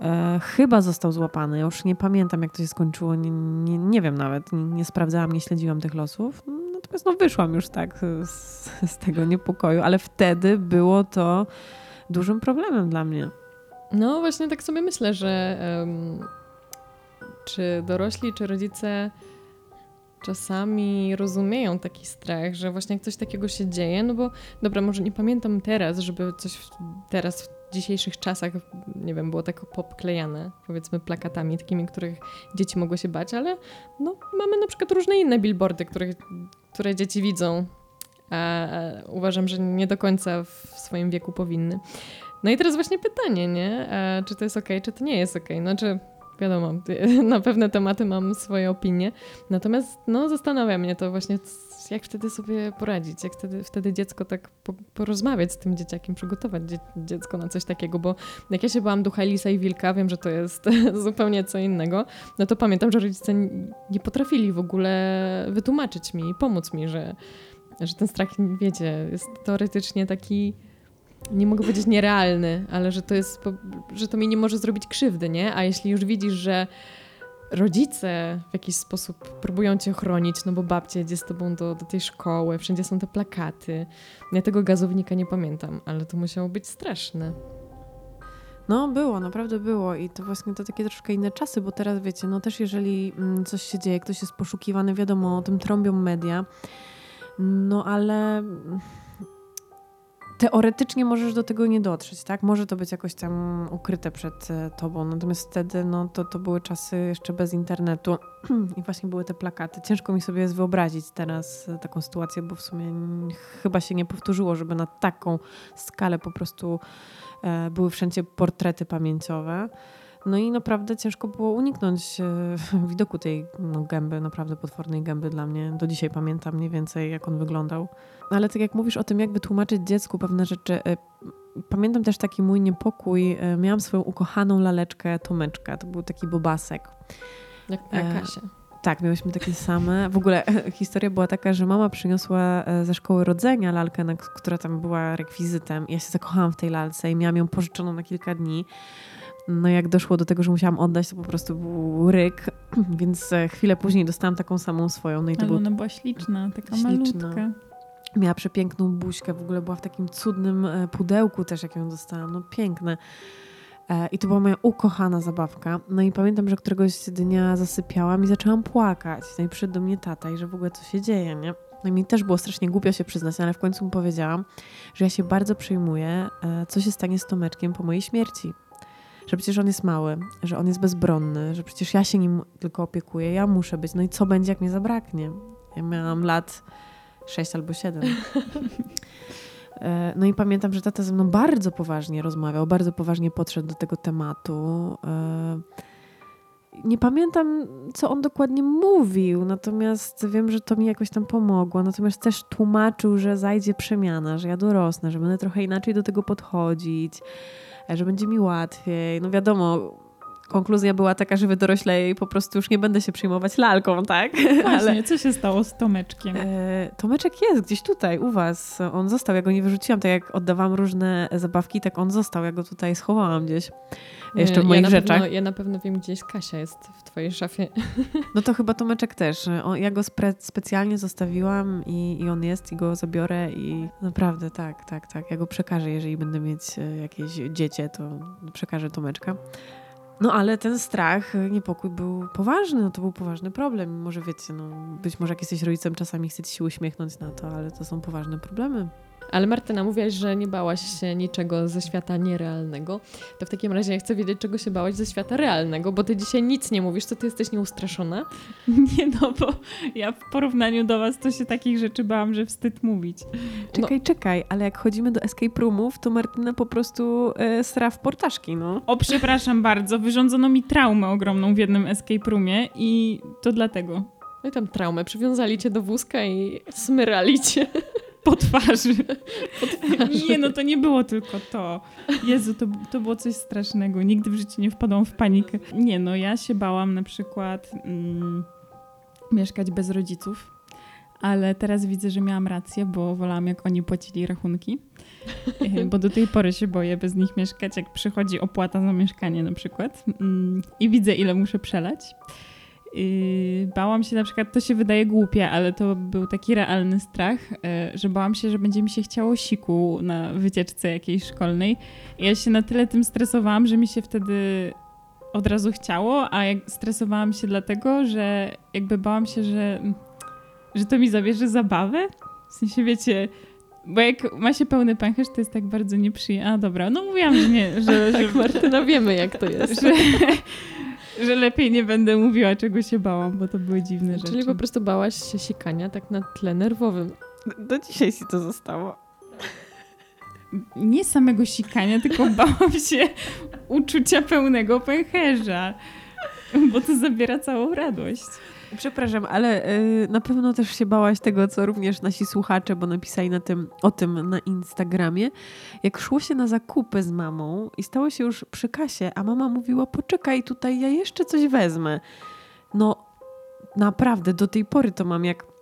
E, chyba został złapany. Ja już nie pamiętam, jak to się skończyło. Nie, nie, nie wiem nawet. Nie, nie, sprawdzałam, nie śledziłam tych losów. Natomiast no, wyszłam już tak z, z tego niepokoju, ale wtedy było to dużym problemem dla mnie. No właśnie tak sobie myślę, że um, czy dorośli, czy rodzice czasami rozumieją taki strach, że właśnie jak coś takiego się dzieje, no bo dobra, może nie pamiętam teraz, żeby coś teraz w dzisiejszych czasach, nie wiem, było tak popklejane, powiedzmy plakatami takimi, których dzieci mogły się bać, ale no, mamy na przykład różne inne billboardy, których, które dzieci widzą, a uważam, że nie do końca w swoim wieku powinny. No i teraz właśnie pytanie, nie? czy to jest ok, czy to nie jest ok? No, czy wiadomo, na pewne tematy mam swoje opinie. Natomiast no, zastanawia mnie to właśnie, jak wtedy sobie poradzić, jak wtedy, wtedy dziecko tak po, porozmawiać z tym dzieciakiem, przygotować dzie dziecko na coś takiego, bo jak ja się byłam ducha Lisa i Wilka, wiem, że to jest zupełnie co innego, no to pamiętam, że rodzice nie potrafili w ogóle wytłumaczyć mi i pomóc mi, że, że ten strach, wiecie, jest teoretycznie taki nie mogę powiedzieć nierealny, ale że to jest, że to mi nie może zrobić krzywdy, nie? A jeśli już widzisz, że rodzice w jakiś sposób próbują cię chronić, no bo babcia jedzie z tobą do, do tej szkoły, wszędzie są te plakaty. Ja tego gazownika nie pamiętam, ale to musiało być straszne. No, było, naprawdę było i to właśnie to takie troszkę inne czasy, bo teraz wiecie, no też jeżeli mm, coś się dzieje, ktoś jest poszukiwany, wiadomo, o tym trąbią media, no ale teoretycznie możesz do tego nie dotrzeć, tak? Może to być jakoś tam ukryte przed e, tobą, natomiast wtedy no, to, to były czasy jeszcze bez internetu i właśnie były te plakaty. Ciężko mi sobie jest wyobrazić teraz e, taką sytuację, bo w sumie chyba się nie powtórzyło, żeby na taką skalę po prostu e, były wszędzie portrety pamięciowe. No i naprawdę ciężko było uniknąć e, widoku tej no, gęby, naprawdę potwornej gęby dla mnie. Do dzisiaj pamiętam mniej więcej, jak on wyglądał. Ale tak jak mówisz o tym, jak wytłumaczyć dziecku pewne rzeczy, e, pamiętam też taki mój niepokój. E, miałam swoją ukochaną laleczkę Tomeczka, to był taki bobasek. Jak e, Kasia. Tak, miałyśmy takie same. W ogóle historia była taka, że mama przyniosła ze szkoły rodzenia lalkę, która tam była rekwizytem. Ja się zakochałam w tej lalce i miałam ją pożyczoną na kilka dni. No jak doszło do tego, że musiałam oddać, to po prostu był ryk, więc e, chwilę później dostałam taką samą swoją. No i to Ale był... ona była śliczna, taka śliczna. malutka. Miała przepiękną buźkę, w ogóle była w takim cudnym e, pudełku też, jak ją dostałam. No piękne. E, I to była moja ukochana zabawka. No i pamiętam, że któregoś dnia zasypiałam i zaczęłam płakać. No i przyszedł do mnie tata i że w ogóle co się dzieje, nie? No i mi też było strasznie głupio się przyznać, ale w końcu mu powiedziałam, że ja się bardzo przejmuję, co się stanie z Tomeczkiem po mojej śmierci że przecież on jest mały, że on jest bezbronny, że przecież ja się nim tylko opiekuję, ja muszę być. No i co będzie, jak mnie zabraknie? Ja miałam lat 6 albo 7. E, no i pamiętam, że tata ze mną bardzo poważnie rozmawiał, bardzo poważnie podszedł do tego tematu. E, nie pamiętam, co on dokładnie mówił, natomiast wiem, że to mi jakoś tam pomogło. Natomiast też tłumaczył, że zajdzie przemiana, że ja dorosnę, że będę trochę inaczej do tego podchodzić, że będzie mi łatwiej. No wiadomo, konkluzja była taka, że wy doroślej i po prostu już nie będę się przyjmować lalką, tak? Właśnie, Ale... co się stało z Tomeczkiem? E, Tomeczek jest gdzieś tutaj, u was. On został, ja go nie wyrzuciłam, tak jak oddawałam różne zabawki, tak on został, ja go tutaj schowałam gdzieś. Jeszcze w moich ja rzeczach. Pewno, ja na pewno wiem, gdzieś Kasia jest w twojej szafie. No to chyba Tomeczek też. On, ja go spre- specjalnie zostawiłam i, i on jest i go zabiorę i naprawdę tak, tak, tak. Ja go przekażę, jeżeli będę mieć e, jakieś dziecię, to przekażę Tomeczka. No ale ten strach, niepokój był poważny, no to był poważny problem. Może wiecie, no być może jak jesteś rodzicem, czasami chcecie się uśmiechnąć na to, ale to są poważne problemy. Ale Martyna, mówiłaś, że nie bałaś się niczego ze świata nierealnego. To w takim razie ja chcę wiedzieć, czego się bałaś ze świata realnego, bo ty dzisiaj nic nie mówisz, to ty jesteś nieustraszona. Nie no, bo ja w porównaniu do was to się takich rzeczy bałam, że wstyd mówić. Czekaj, no. czekaj, ale jak chodzimy do escape roomów, to Martyna po prostu e, sra w portaszki, no. O, przepraszam bardzo, wyrządzono mi traumę ogromną w jednym escape roomie i to dlatego. No i tam traumę, przywiązali cię do wózka i smyrali cię. Po twarzy. po twarzy. Nie, no to nie było tylko to. Jezu, to, to było coś strasznego. Nigdy w życiu nie wpadłam w panikę. Nie, no ja się bałam na przykład mm, mieszkać bez rodziców, ale teraz widzę, że miałam rację, bo wolałam jak oni płacili rachunki. E, bo do tej pory się boję bez nich mieszkać, jak przychodzi opłata za mieszkanie na przykład mm, i widzę ile muszę przelać. Yy, bałam się na przykład, to się wydaje głupie, ale to był taki realny strach, yy, że bałam się, że będzie mi się chciało siku na wycieczce jakiejś szkolnej. I ja się na tyle tym stresowałam, że mi się wtedy od razu chciało, a jak stresowałam się dlatego, że jakby bałam się, że, że to mi zabierze zabawę. W sensie, wiecie, bo jak ma się pełny pęcherz, to jest tak bardzo nieprzyjemne. A dobra, no mówiłam, że nie. Że, tak, że, Martyna, wiemy jak to jest. Że, że lepiej nie będę mówiła, czego się bałam, bo to były dziwne Czyli rzeczy. Czyli po prostu bałaś się sikania tak na tle nerwowym. Do dzisiaj ci to zostało. Nie samego sikania, tylko bałam się uczucia pełnego pęcherza, bo to zabiera całą radość. Przepraszam, ale y, na pewno też się bałaś tego, co również nasi słuchacze, bo napisali na tym, o tym na Instagramie. Jak szło się na zakupy z mamą i stało się już przy kasie, a mama mówiła: Poczekaj, tutaj ja jeszcze coś wezmę. No, naprawdę, do tej pory to mam, jak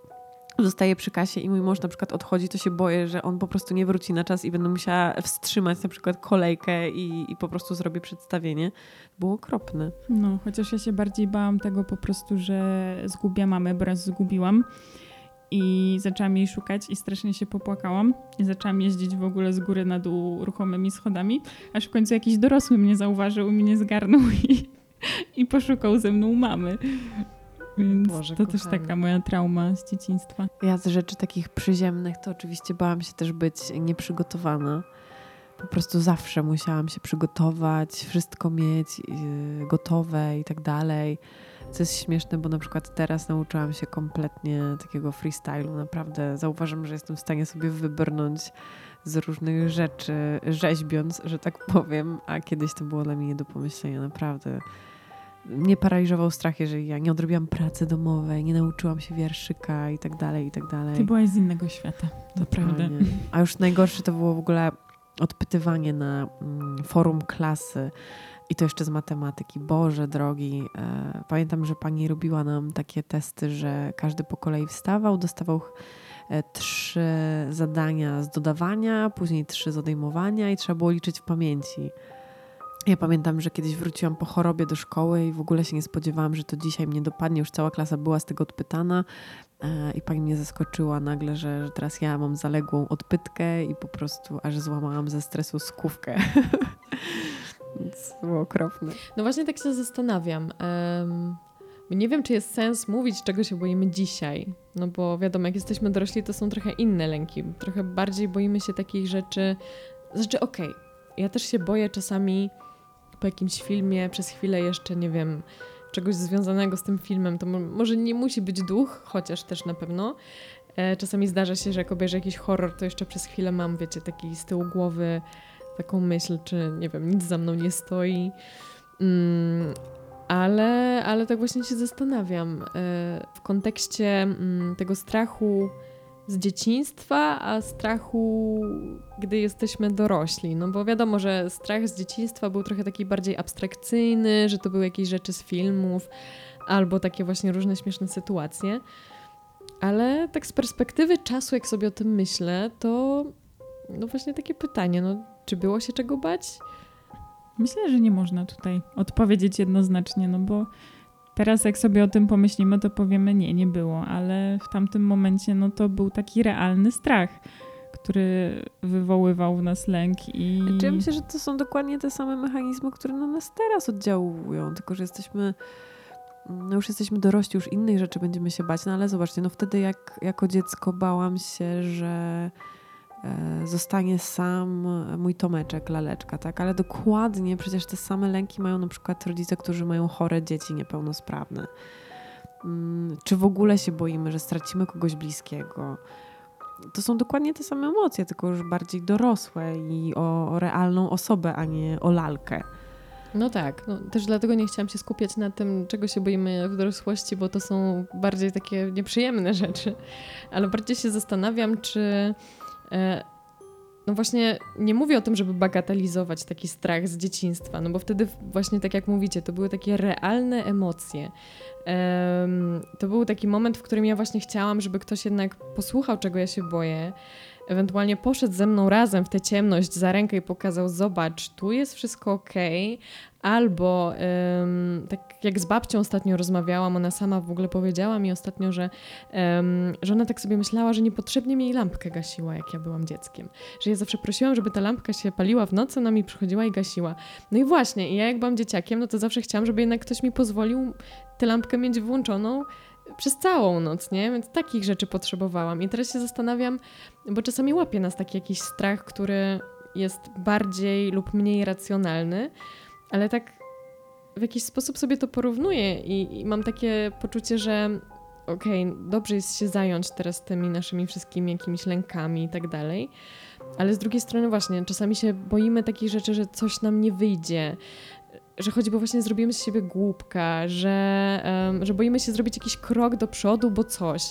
zostaję przy kasie i mój mąż na przykład odchodzi, to się boję, że on po prostu nie wróci na czas i będę musiała wstrzymać na przykład kolejkę i, i po prostu zrobię przedstawienie. Było okropne. No, chociaż ja się bardziej bałam tego po prostu, że zgubię mamę, bo raz zgubiłam i zaczęłam jej szukać i strasznie się popłakałam i zaczęłam jeździć w ogóle z góry na dół ruchomymi schodami, aż w końcu jakiś dorosły mnie zauważył mnie zgarnął i, i poszukał ze mną mamy. Więc Boże, to kochany. też taka moja trauma z dzieciństwa. Ja z rzeczy takich przyziemnych to oczywiście bałam się też być nieprzygotowana. Po prostu zawsze musiałam się przygotować, wszystko mieć yy, gotowe i tak dalej. Co jest śmieszne, bo na przykład teraz nauczyłam się kompletnie takiego freestylu. Naprawdę zauważam, że jestem w stanie sobie wybrnąć z różnych rzeczy, rzeźbiąc, że tak powiem, a kiedyś to było dla mnie nie do pomyślenia. Naprawdę mnie paraliżował strach, jeżeli ja nie odrobiłam pracy domowej, nie nauczyłam się wierszyka i tak dalej, i tak dalej. Ty byłaś z innego świata, naprawdę. A już najgorsze to było w ogóle odpytywanie na mm, forum klasy i to jeszcze z matematyki. Boże drogi. E, pamiętam, że pani robiła nam takie testy, że każdy po kolei wstawał, dostawał e, trzy zadania z dodawania, później trzy z odejmowania i trzeba było liczyć w pamięci. Ja pamiętam, że kiedyś wróciłam po chorobie do szkoły i w ogóle się nie spodziewałam, że to dzisiaj mnie dopadnie. Już cała klasa była z tego odpytana e, i pani mnie zaskoczyła nagle, że, że teraz ja mam zaległą odpytkę i po prostu aż złamałam ze stresu skówkę. Więc było okropne. No właśnie tak się zastanawiam. Um, nie wiem, czy jest sens mówić, czego się boimy dzisiaj. No bo wiadomo, jak jesteśmy dorośli, to są trochę inne lęki. Trochę bardziej boimy się takich rzeczy. Znaczy, okej, okay, ja też się boję czasami po jakimś filmie przez chwilę jeszcze, nie wiem, czegoś związanego z tym filmem, to może nie musi być duch, chociaż też na pewno. E, czasami zdarza się, że jak obejrzę jakiś horror, to jeszcze przez chwilę mam, wiecie, taki z tyłu głowy taką myśl, czy nie wiem, nic za mną nie stoi. Mm, ale, ale tak właśnie się zastanawiam e, w kontekście mm, tego strachu z dzieciństwa, a strachu, gdy jesteśmy dorośli. No bo wiadomo, że strach z dzieciństwa był trochę taki bardziej abstrakcyjny, że to były jakieś rzeczy z filmów albo takie właśnie różne śmieszne sytuacje. Ale tak z perspektywy czasu, jak sobie o tym myślę, to no właśnie takie pytanie, no czy było się czego bać? Myślę, że nie można tutaj odpowiedzieć jednoznacznie, no bo Teraz jak sobie o tym pomyślimy, to powiemy nie, nie było, ale w tamtym momencie no to był taki realny strach, który wywoływał w nas lęk i... Czy ja myślę, że to są dokładnie te same mechanizmy, które na nas teraz oddziałują, tylko że jesteśmy no już jesteśmy dorośli, już innej rzeczy będziemy się bać, no ale zobaczcie, no wtedy jak jako dziecko bałam się, że zostanie sam mój Tomeczek, laleczka, tak? Ale dokładnie przecież te same lęki mają na przykład rodzice, którzy mają chore dzieci niepełnosprawne. Mm, czy w ogóle się boimy, że stracimy kogoś bliskiego? To są dokładnie te same emocje, tylko już bardziej dorosłe i o, o realną osobę, a nie o lalkę. No tak, no, też dlatego nie chciałam się skupiać na tym, czego się boimy w dorosłości, bo to są bardziej takie nieprzyjemne rzeczy, ale bardziej się zastanawiam, czy. E, no właśnie, nie mówię o tym, żeby bagatelizować taki strach z dzieciństwa, no bo wtedy właśnie tak jak mówicie, to były takie realne emocje. To był taki moment, w którym ja właśnie chciałam, żeby ktoś jednak posłuchał, czego ja się boję, ewentualnie poszedł ze mną razem w tę ciemność za rękę i pokazał: Zobacz, tu jest wszystko ok. Albo um, tak jak z babcią ostatnio rozmawiałam, ona sama w ogóle powiedziała mi ostatnio, że, um, że ona tak sobie myślała, że niepotrzebnie mi jej lampkę gasiła, jak ja byłam dzieckiem. Że ja zawsze prosiłam, żeby ta lampka się paliła w nocy, ona mi przychodziła i gasiła. No i właśnie, ja jak byłam dzieciakiem, no to zawsze chciałam, żeby jednak ktoś mi pozwolił tę lampkę mieć włączoną przez całą noc, nie? Więc takich rzeczy potrzebowałam. I teraz się zastanawiam, bo czasami łapie nas taki jakiś strach, który jest bardziej lub mniej racjonalny, ale tak w jakiś sposób sobie to porównuję i, i mam takie poczucie, że okej, okay, dobrze jest się zająć teraz tymi naszymi wszystkimi jakimiś lękami i tak dalej, ale z drugiej strony właśnie czasami się boimy takich rzeczy, że coś nam nie wyjdzie, że choćby właśnie zrobimy z siebie głupka, że, um, że boimy się zrobić jakiś krok do przodu, bo coś.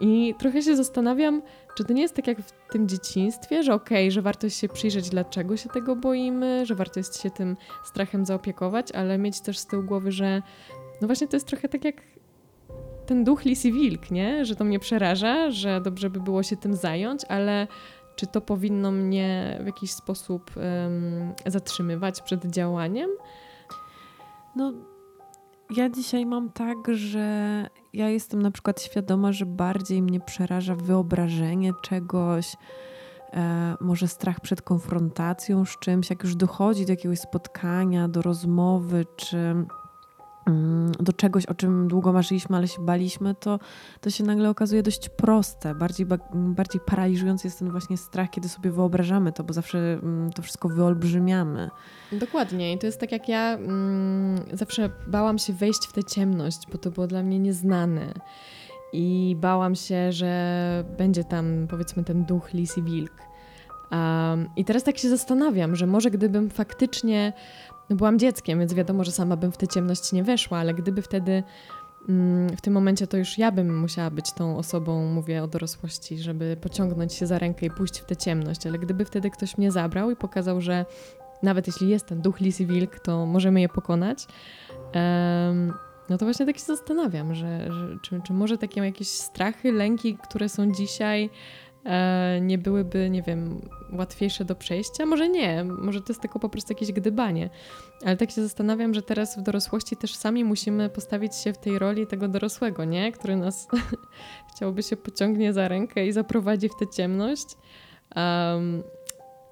I trochę się zastanawiam, czy to nie jest tak jak w tym dzieciństwie, że okej, okay, że warto się przyjrzeć, dlaczego się tego boimy, że warto jest się tym strachem zaopiekować, ale mieć też z tyłu głowy, że no właśnie to jest trochę tak jak ten duch Lizzie Wilk, nie? Że to mnie przeraża, że dobrze by było się tym zająć, ale czy to powinno mnie w jakiś sposób um, zatrzymywać przed działaniem? No, ja dzisiaj mam tak, że ja jestem na przykład świadoma, że bardziej mnie przeraża wyobrażenie czegoś, e, może strach przed konfrontacją z czymś, jak już dochodzi do jakiegoś spotkania, do rozmowy, czy do czegoś, o czym długo marzyliśmy, ale się baliśmy, to, to się nagle okazuje dość proste. Bardziej, bardziej paraliżujący jest ten właśnie strach, kiedy sobie wyobrażamy to, bo zawsze mm, to wszystko wyolbrzymiamy. Dokładnie. I to jest tak, jak ja mm, zawsze bałam się wejść w tę ciemność, bo to było dla mnie nieznane. I bałam się, że będzie tam, powiedzmy, ten duch Lizzie Wilk. Um, I teraz tak się zastanawiam, że może gdybym faktycznie no byłam dzieckiem, więc wiadomo, że sama bym w tę ciemność nie weszła, ale gdyby wtedy mm, w tym momencie to już ja bym musiała być tą osobą, mówię o dorosłości, żeby pociągnąć się za rękę i pójść w tę ciemność, ale gdyby wtedy ktoś mnie zabrał i pokazał, że nawet jeśli jest ten duch Lizzie Wilk, to możemy je pokonać, no to właśnie tak się zastanawiam, że, że czy, czy może takie jakieś strachy, lęki, które są dzisiaj, nie byłyby, nie wiem, łatwiejsze do przejścia? Może nie, może to jest tylko po prostu jakieś gdybanie. Ale tak się zastanawiam, że teraz w dorosłości też sami musimy postawić się w tej roli tego dorosłego, nie? Który nas chciałby się pociągnie za rękę i zaprowadzi w tę ciemność. Um,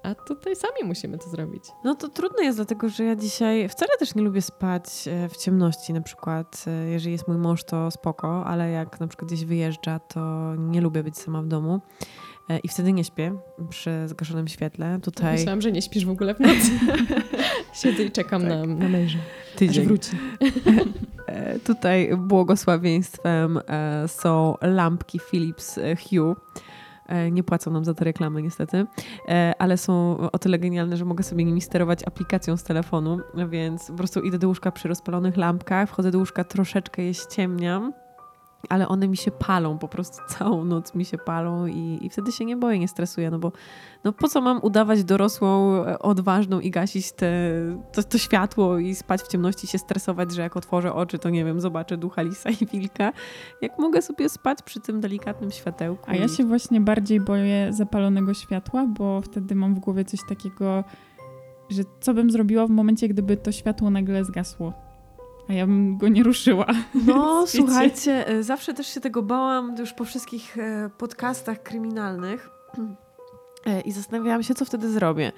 a tutaj sami musimy to zrobić. No to trudno jest, dlatego że ja dzisiaj wcale też nie lubię spać e, w ciemności. Na przykład, e, jeżeli jest mój mąż, to spoko, ale jak na przykład gdzieś wyjeżdża, to nie lubię być sama w domu. E, I wtedy nie śpię przy zgaszonym świetle. Tutaj... Myślałam, że nie śpisz w ogóle w nocy. Siedzę i czekam tak. na, na męża, Tydzień. aż wróci. Tutaj błogosławieństwem są lampki Philips Hue nie płacą nam za te reklamy niestety, e, ale są o tyle genialne, że mogę sobie nimi sterować aplikacją z telefonu, więc po prostu idę do łóżka przy rozpalonych lampkach, wchodzę do łóżka, troszeczkę je ściemniam, ale one mi się palą, po prostu całą noc mi się palą i, i wtedy się nie boję, nie stresuję, no bo no po co mam udawać dorosłą, e, odważną i gasić te, to, to światło i spać w ciemności się stresować, że jak otworzę oczy, to nie wiem, zobaczę ducha lisa i wilka. Jak mogę sobie spać przy tym delikatnym światełku? A ja się właśnie bardziej boję zapalonego światła, bo wtedy mam w głowie coś takiego, że co bym zrobiła w momencie, gdyby to światło nagle zgasło a ja bym go nie ruszyła. No, słuchajcie, e, zawsze też się tego bałam już po wszystkich e, podcastach kryminalnych. E, I zastanawiałam się, co wtedy zrobię.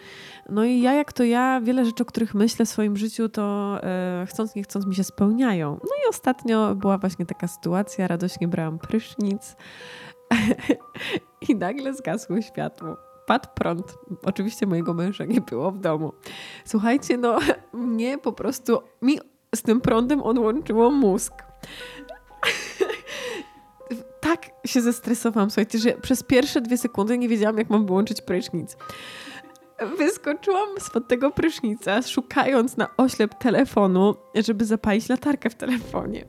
No i ja, jak to ja, wiele rzeczy, o których myślę w swoim życiu, to e, chcąc, nie chcąc mi się spełniają. No i ostatnio była właśnie taka sytuacja, radośnie brałam prysznic i nagle zgasło światło. wpadł prąd. Oczywiście mojego męża nie było w domu. Słuchajcie, no mnie po prostu, mi z tym prądem odłączyło mózg. tak się zestresowałam, słuchajcie, że przez pierwsze dwie sekundy nie wiedziałam, jak mam wyłączyć prysznic. Wyskoczyłam spod tego prysznica, szukając na oślep telefonu, żeby zapalić latarkę w telefonie.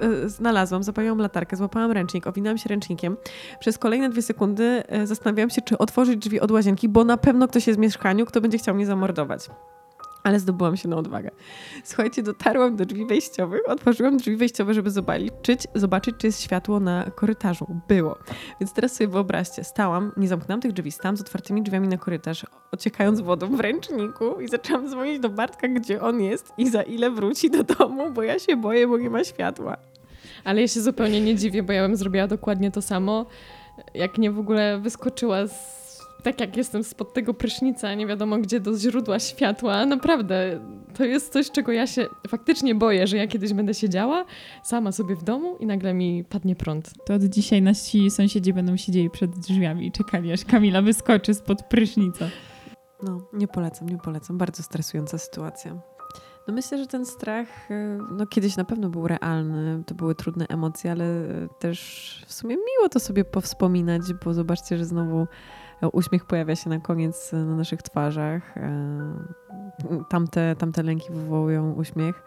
E, znalazłam, zapaliłam latarkę, złapałam ręcznik, owinęłam się ręcznikiem. Przez kolejne dwie sekundy e, zastanawiałam się, czy otworzyć drzwi od łazienki, bo na pewno ktoś jest w mieszkaniu, kto będzie chciał mnie zamordować. Ale zdobyłam się na odwagę. Słuchajcie, dotarłam do drzwi wejściowych, otworzyłam drzwi wejściowe, żeby zobaczyć, zobaczyć, czy jest światło na korytarzu. Było. Więc teraz sobie wyobraźcie, stałam, nie zamknęłam tych drzwi, stałam z otwartymi drzwiami na korytarz, ociekając wodą w ręczniku i zaczęłam dzwonić do Bartka, gdzie on jest i za ile wróci do domu, bo ja się boję, bo nie ma światła. Ale ja się zupełnie nie dziwię, bo ja bym zrobiła dokładnie to samo. Jak nie w ogóle wyskoczyła z tak jak jestem spod tego prysznica, nie wiadomo gdzie do źródła światła, naprawdę to jest coś, czego ja się faktycznie boję, że ja kiedyś będę siedziała sama sobie w domu i nagle mi padnie prąd. To od dzisiaj nasi sąsiedzi będą siedzieli przed drzwiami i czekali, aż Kamila wyskoczy spod prysznica. No, nie polecam, nie polecam. Bardzo stresująca sytuacja. No myślę, że ten strach y, no kiedyś na pewno był realny, to były trudne emocje, ale też w sumie miło to sobie powspominać, bo zobaczcie, że znowu uśmiech pojawia się na koniec na naszych twarzach. E, tamte, tamte lęki wywołują uśmiech.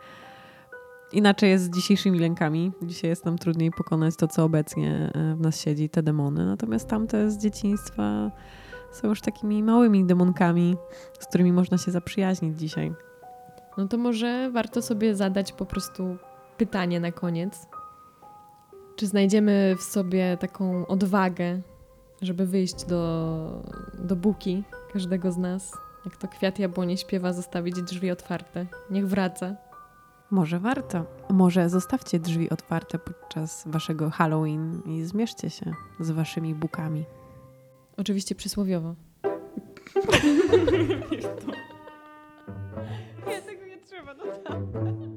Inaczej jest z dzisiejszymi lękami. Dzisiaj jest nam trudniej pokonać to, co obecnie e, w nas siedzi, te demony. Natomiast tamte z dzieciństwa są już takimi małymi demonkami, z którymi można się zaprzyjaźnić dzisiaj. No to może warto sobie zadać po prostu pytanie na koniec. Czy znajdziemy w sobie taką odwagę, żeby wyjść do, do buki każdego z nas. Jak to kwiat jabłoni śpiewa, zostawić drzwi otwarte. Niech wraca. Może warto. Może zostawcie drzwi otwarte podczas waszego Halloween i zmierzcie się z waszymi bukami. Oczywiście przysłowiowo. Nie, tego nie trzeba, no tak.